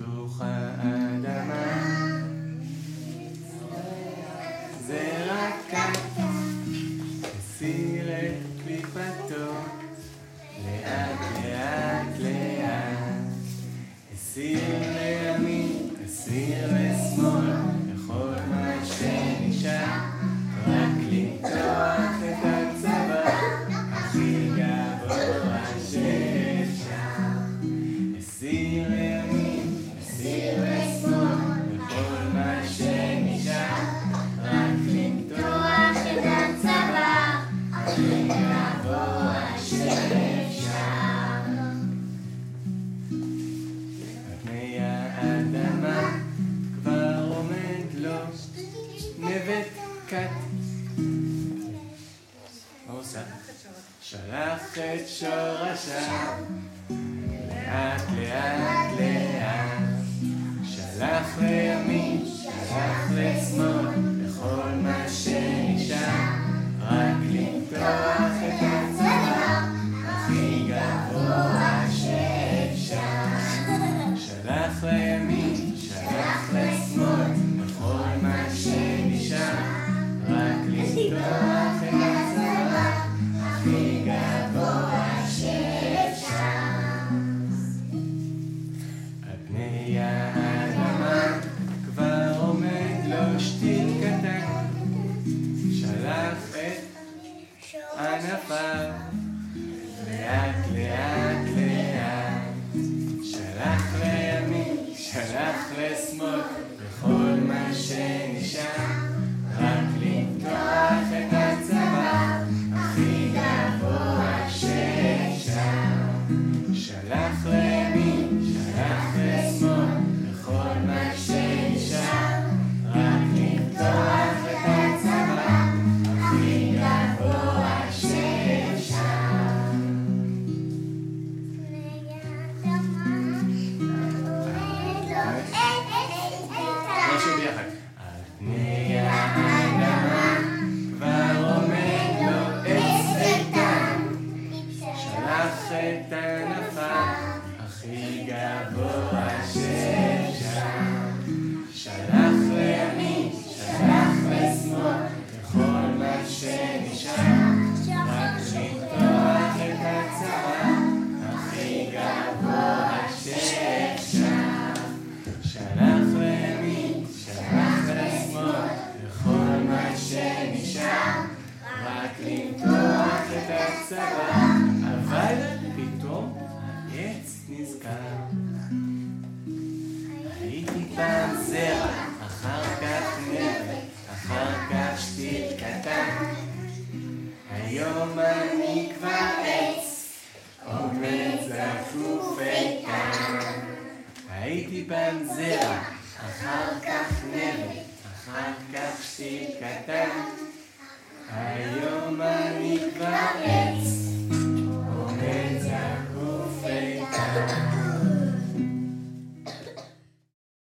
تخاء آدم שלח את שורשיו. לאט לאט לאט עפר. לאט לאט לאט, שלח לימין, שלח לשמאל, מה שנשאר. את ענפיו הכי גבוה. הייתי פעם זרע, אחר כך נבט, אחר כך שתיל קטן. היום אני כבר עץ, עומד זפוף איתן. הייתי פעם זרע, אחר כך נבט, אחר כך שתיל קטן.